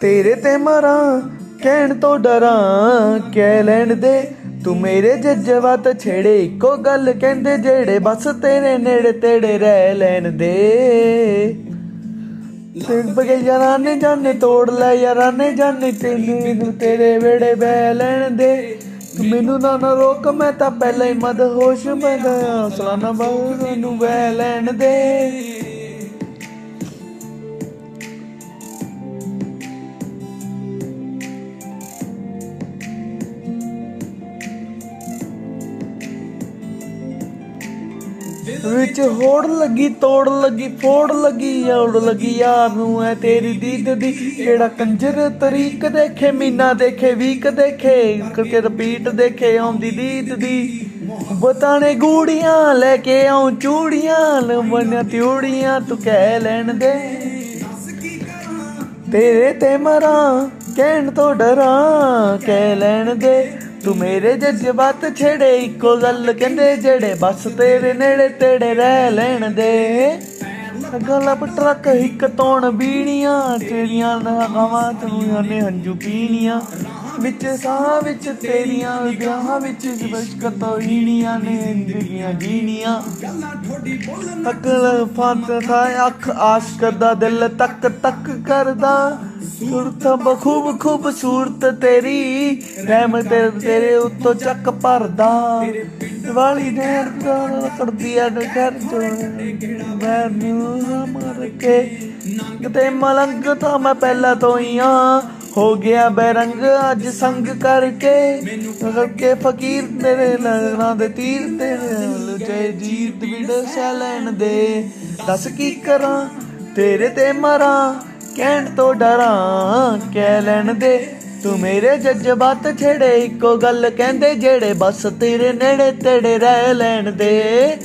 ਤੇਰੇ ਤੇ ਮਰਾਂ, ਕਹਿਣ ਤੋਂ ਡਰਾਂ, ਕਹਿ ਲੈਣ ਦੇ। ਤੂੰ ਮੇਰੇ ਜਜ਼ਬਾਤ ਛੇੜੇ, ਇੱਕੋ ਗੱਲ ਕਹਿੰਦੇ ਜਿਹੜੇ ਬਸ ਤੇਰੇ ਨੇੜੇ ਤੇੜੇ ਰਹਿ ਲੈਣ ਦੇ। ਤੇ ਬਗੇ ਯਾਰਾਂ ਜਾਣੇ ਤੋੜ ਲੈ ਯਾਰਾਂ ਜਾਣੇ ਤੈਨੂੰ ਨੂੰ ਤੇਰੇ ਵੇੜੇ ਬਹਿ ਲੈਣ ਦੇ। ਮੈਨੂੰ ਨਾ ਨਾ ਰੋਕ, ਮੈਂ ਤਾਂ ਪਹਿਲਾਂ ਹੀ ਮਦ ਹੋਸ਼ ਮੈਂ ਗਿਆ ਸਲਾਨਾ ਬਾਹਰ ਨੂੰ ਬਹਿ ਲੈਣ ਦੇ। ਵਿੱਚ ਹੋੜ ਲੱਗੀ, ਤੋੜ ਲੱਗੀ ਫੋੜ ਲੱਗੀ, ਔੜ ਲੱਗੀ ਯਾਰ ਨੂੰ ਐ ਤੇਰੀ ਦੀਦ ਦੀ। ਕਿਹੜਾ ਕੰਜਰ ਤਰੀਕ ਦੇਖੇ, ਮੀਨਾ ਦੇਖੇ, ਵੀਕ ਦੇਖੇ ਕਰਕੇ ਰਿਪੀਟ ਦੇਖੇ, ਆਉਂਦੀ ਦੀਦ ਦੀ। ਬਤਾਣੇ ਗੂੜੀਆਂ, ਲੈ ਕੇ ਆਉਂ ਚੂੜੀਆਂ ਲੰਬੀਆਂ ਤਿਉੜੀਆਂ, ਤੂੰ ਕਹਿ ਲੈਣ ਦੇ। ਤੇਰੇ ਤੇ ਮਰਾਂ, ਕਹਿਣ ਤੋਂ ਡਰਾਂ, ਕਹਿ ਲੈਣ ਦੇ। ਤੂੰ ਮੇਰੇ ਜਜ਼ਬਾਤ ਛੇੜੇ, ਇੱਕੋ ਗੱਲ ਕਹਿੰਦੇ ਜਿਹੜੇ ਬਸ ਤੇਰੇ ਨੇੜੇ ਤੇੜੇ ਰਹਿ ਲੈਣ ਦੇ। ਗਲਾ ਟਰੱਕ, ਇੱਕ ਤੋਣ ਬੀਣੀਆਂ ਤੇਰੀਆਂ ਨਗਾਵਾਂ ਤੂੰ ਨੇ ਹੰਝੂ ਪੀਣੀਆਂ। ਵਿੱਚ ਸਾਹ ਵਿੱਚ ਤੇਰੀਆਂ ਵਿਆਹਾਂ ਵਿੱਚ ਜਬਸ਼ਕ ਤੋਂ ਹੀਣੀਆਂ ਨੇ ਜ਼ਿੰਦਗੀਆਂ ਜੀਣੀਆਂ। ਅਕਲ ਫਾਂਤ ਥਾ ਅੱਖ ਆਸ਼ਕ ਦਾ ਦਿਲ ਤੱਕ ਤੱਕ ਕਰਦਾ। ਸੁਰਤ ਬਖੂਬ ਖੂਬਸੂਰਤ ਤੇਰੀ ਰਹਿਮ ਤੇਰੇ ਉੱਤੋਂ ਚੱਕ ਭਰਦਾ। ਵਾਲੀ ਨਹਿਰ ਤੋਂ ਕਰਦੀ ਆ ਘਰ ਚੋਂ। ਮੈਂ ਨੂੰ ਮਰ ਕੇ ਕਿਤੇ ਮਲੰਗ ਤਾਂ ਮੈਂ ਪਹਿਲਾਂ ਤੋਂ ਹੀ ਆ। ਹੋ ਗਿਆ ਬੇਰੰਗ, ਅੱਜ ਸੰਗ ਕਰਕੇ। ਕਰਕੇ ਫਕੀਰ ਤੇਰੇ ਲਗਣਾ ਦੇ ਤੀਰ ਤੇਰੇ ਲੁਚੇ ਜੀਤ ਵਿੜ ਲੈਣ ਦੇ। ਦੱਸ ਕੀ ਕਰਾਂ, ਤੇਰੇ ਤੇ ਮਰਾਂ, ਕਹਿਣ ਤੋਂ ਡਰਾਂ, ਕਹਿ ਲੈਣ ਦੇ। ਤੂੰ ਮੇਰੇ ਜਜ਼ਬਾਤ ਛੇੜੇ, ਇੱਕੋ ਗੱਲ ਕਹਿੰਦੇ ਜਿਹੜੇ ਬਸ ਤੇਰੇ ਨੇੜੇ ਤੇੜੇ ਰਹਿ ਲੈਣ ਦੇ।